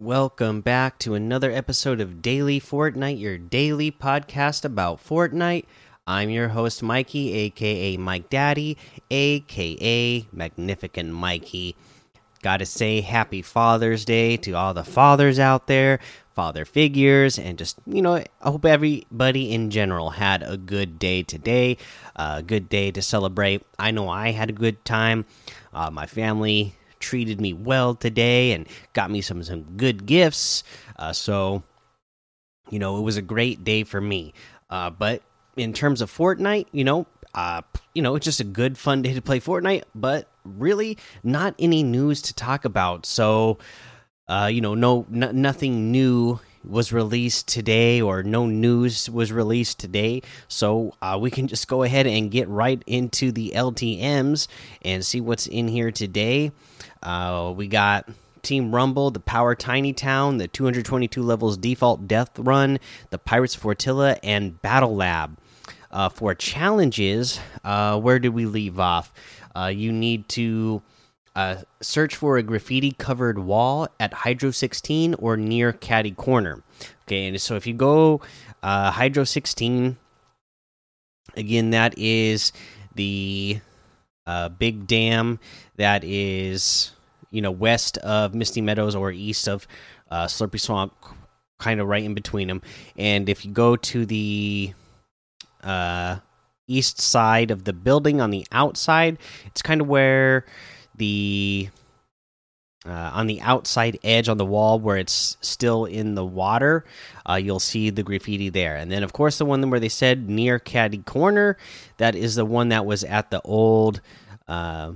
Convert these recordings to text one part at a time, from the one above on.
welcome back to another episode of Daily Fortnite, your daily podcast about Fortnite. I'm your host, Mikey, aka Mike Daddy, aka Magnificent Mikey. Gotta say, happy Father's Day to all the fathers out there, father figures, and just, you know, I hope everybody in general had a good day today, a good day to celebrate. I know I had a good time. Uh, my family treated me well today and got me some some good gifts. Uh, so, you know, it was a great day for me. Uh, but in terms of Fortnite, you know, uh, you know, it's just a good fun day to play Fortnite. But really, not any news to talk about. So, uh, you know, no, nothing new was released today or no news was released today so uh, we can just go ahead and get right into the ltms and see what's in here today uh, we got Team Rumble, the Power Tiny Town, the 222 levels default Death Run, the Pirates Flotilla, and Battle Lab. Uh, for challenges, uh, where did we leave off? Uh, you need to uh, search for a graffiti covered wall at Hydro 16 or near Catty Corner. Okay, and so if you go uh, Hydro 16, again, that is the uh, big dam that is you know west of Misty Meadows or east of uh, Slurpy Swamp, kind of right in between them. And if you go to the uh, east side of the building on the outside, it's kind of where the uh, on the outside edge on the wall where it's still in the water, uh, you'll see the graffiti there. And then, of course, the one where they said near Catty Corner, that is the one that was at the old uh,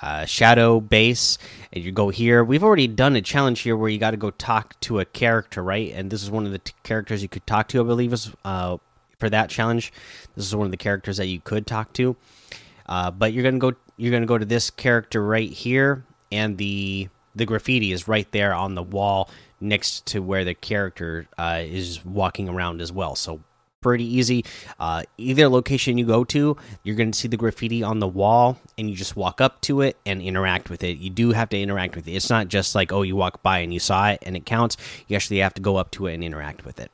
uh, Shadow base. And you go here. We've already done a challenge here where you got to go talk to a character, right? And this is one of the characters you could talk to, I believe, is uh, for that challenge. This is one of the characters that you could talk to. Uh, but you're gonna go you're gonna go to this character right here, and the the graffiti is right there on the wall next to where the character uh, is walking around as well. So pretty easy. Uh, either location you go to, you're going to see the graffiti on the wall, and you just walk up to it and interact with it. You do have to interact with it. It's not just like oh, you walk by and you saw it and it counts. You actually have to go up to it and interact with it.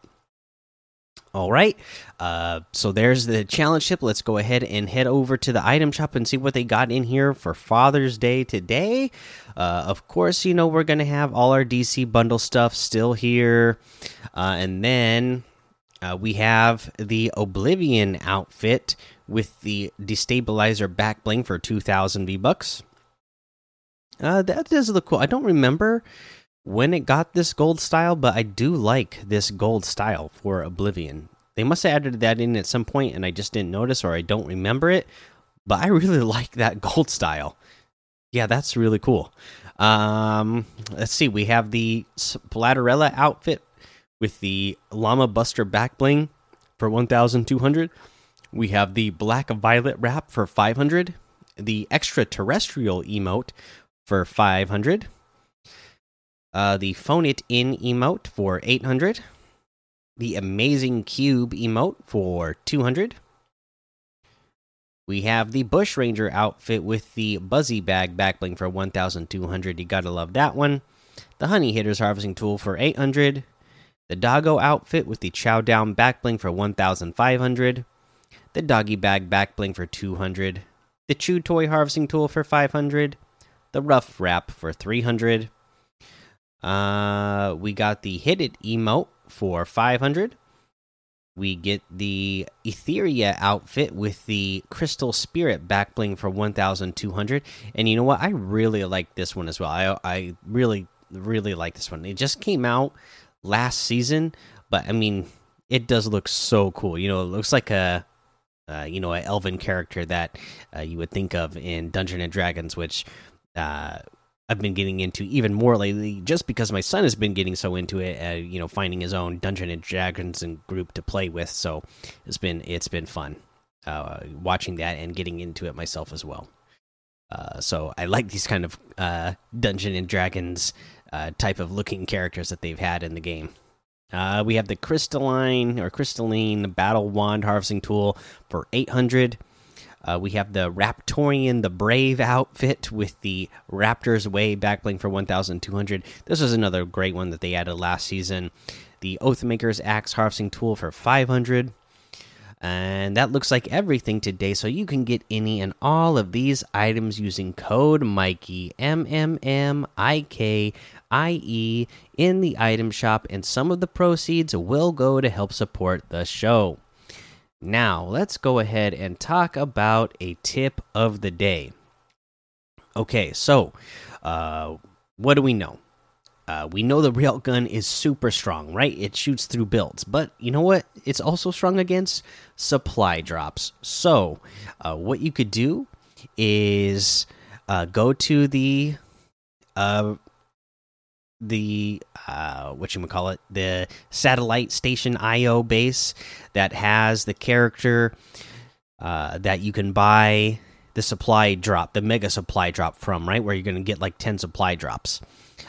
All right. Uh, so there's the challenge ship. Let's go ahead and head over to the item shop and see what they got in here for Father's Day today. Uh, of course, you know, we're going to have all our DC bundle stuff still here. Uh, and then uh, we have the Oblivion outfit with the destabilizer back bling for 2,000 V bucks. Uh, that does look cool. I don't remember when it got this gold style, but I do like this gold style for Oblivion. They must have added that in at some point, and I just didn't notice or I don't remember it. But I really like that gold style. Yeah, that's really cool. Um, let's see. We have the Splatterella outfit with the Llama Buster back bling for 1,200. We have the Black Violet wrap for 500. The extraterrestrial emote for 500 uh, the Phone It In emote for 800, the Amazing Cube emote for 200. We have the Bush Ranger outfit with the Buzzy Bag backbling for 1,200. You gotta love that one. The Honey Hitters harvesting tool for 800. The Doggo outfit with the Chow Down backbling for 1,500. The Doggy Bag backbling for 200. The Chew Toy harvesting tool for 500. The Rough Wrap for 300 uh, we got the Hit It emote for 500. We get the Etheria outfit with the Crystal Spirit back bling for 1,200. And you know what? I really like this one as well. I, I really, really like this one. It just came out last season, but I mean, it does look so cool. You know, it looks like a, uh, you know, an elven character that uh, you would think of in Dungeon and Dragons, which uh, I've been getting into even more lately, just because my son has been getting so into it. Uh, you know, finding his own Dungeon and Dragons and group to play with. So it's been it's been fun uh, watching that and getting into it myself as well. Uh, so I like these kind of uh, Dungeon and Dragons uh, type of looking characters that they've had in the game. Uh, we have the crystalline or crystalline battle wand harvesting tool for 800 Uh, we have the Raptorian, the Brave outfit with the Raptors Way backbling for 1,200. This was another great one that they added last season. The Oathmaker's Axe Harvesting Tool for 500. And that looks like everything today. So you can get any and all of these items using code Mikey M M M I K I E in the item shop, and some of the proceeds will go to help support the show. Now, let's go ahead and talk about a tip of the day. Okay, so uh, what do we know? Uh, we know the railgun is super strong, right? It shoots through builds, but you know what? It's also strong against supply drops. So, uh, what you could do is uh, go to the uh, the uh, what you call it, the satellite station IO base that has the character uh, that you can buy the supply drop, the mega supply drop from, right? Where you're going to get like ten supply drops.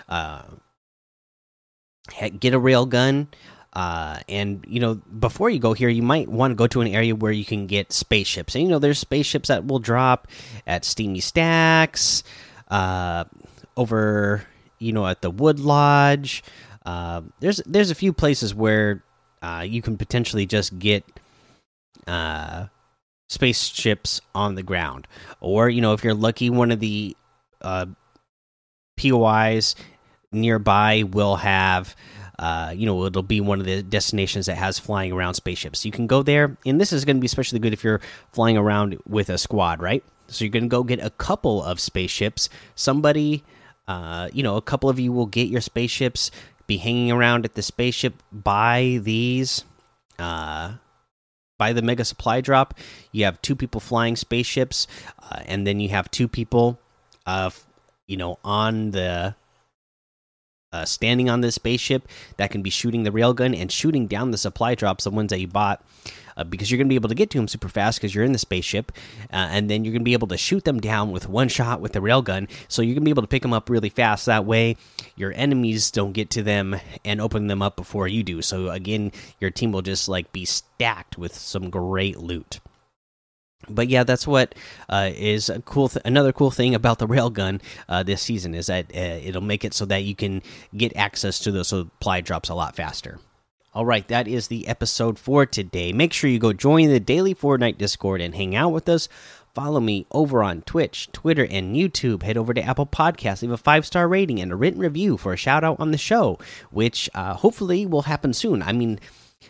Uh, get a rail gun. Uh, and you know, before you go here, you might want to go to an area where you can get spaceships. And you know, there's spaceships that will drop at Steamy Stacks, uh, over you know at the Wood Lodge. Uh, there's there's a few places where uh, you can potentially just get uh, spaceships on the ground, or you know if you're lucky, one of the uh, POIs nearby will have uh, you know, it'll be one of the destinations that has flying around spaceships. You can go there, and this is going to be especially good if you're flying around with a squad, right? So you're going to go get a couple of spaceships. Somebody, uh, you know, a couple of you will get your spaceships, be hanging around at the spaceship, buy these, uh, buy the mega supply drop. You have two people flying spaceships, uh, and then you have two people, uh, you know, on the uh, standing on this spaceship that can be shooting the railgun and shooting down the supply drops, the ones that you bought, uh, because you're going to be able to get to them super fast because you're in the spaceship, uh, and then you're going to be able to shoot them down with one shot with the railgun. So you're going to be able to pick them up really fast. That way, your enemies don't get to them and open them up before you do. So again, your team will just like be stacked with some great loot but yeah, that's what uh, is a cool. another cool thing about the railgun uh, this season is that uh, it'll make it so that you can get access to those supply drops a lot faster. All right, that is the episode for today. Make sure you go join the daily Fortnite Discord and hang out with us. Follow me over on Twitch, Twitter, and YouTube. Head over to Apple Podcasts, leave a five star rating and a written review for a shout out on the show, which uh, hopefully will happen soon. I mean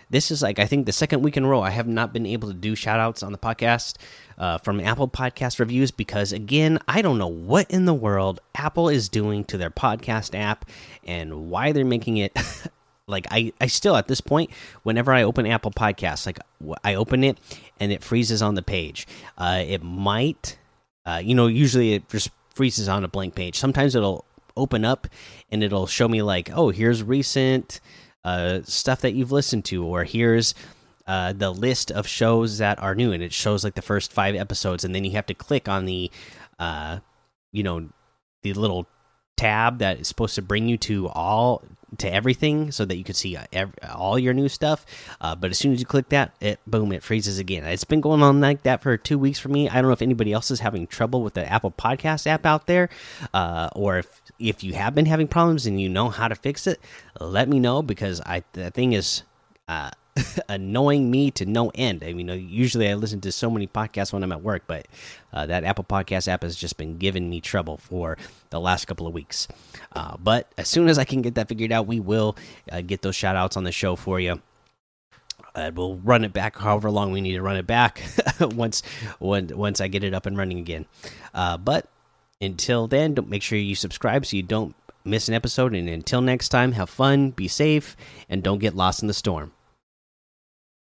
this is like I think the second week in a row I have not been able to do shout outs on the podcast uh, from Apple Podcast reviews because again I don't know what in the world Apple is doing to their podcast app and why they're making it like I I still at this point whenever I open Apple Podcasts like I open it and it freezes on the page. Uh, it might uh, you know usually it just freezes on a blank page. Sometimes it'll open up and it'll show me like oh here's recent uh, stuff that you've listened to, or here's uh, the list of shows that are new, and it shows like the first five episodes, and then you have to click on the, uh, you know, the little tab that is supposed to bring you to all to everything so that you can see uh, every, all your new stuff. Uh, but as soon as you click that it boom it freezes again. It's been going on like that for two weeks for me. I don't know if anybody else is having trouble with the apple podcast app out there uh, or if if you have been having problems and you know how to fix it let me know because i the thing is uh, annoying me to no end. I mean, usually I listen to so many podcasts when I'm at work, but uh, that Apple Podcast app has just been giving me trouble for the last couple of weeks. Uh, but as soon as I can get that figured out, we will uh, get those shout outs on the show for you. Uh, we'll run it back however long we need to run it back once when, once I get it up and running again. Uh, but until then, don't make sure you subscribe so you don't miss an episode. And until next time, have fun, be safe, and don't get lost in the storm.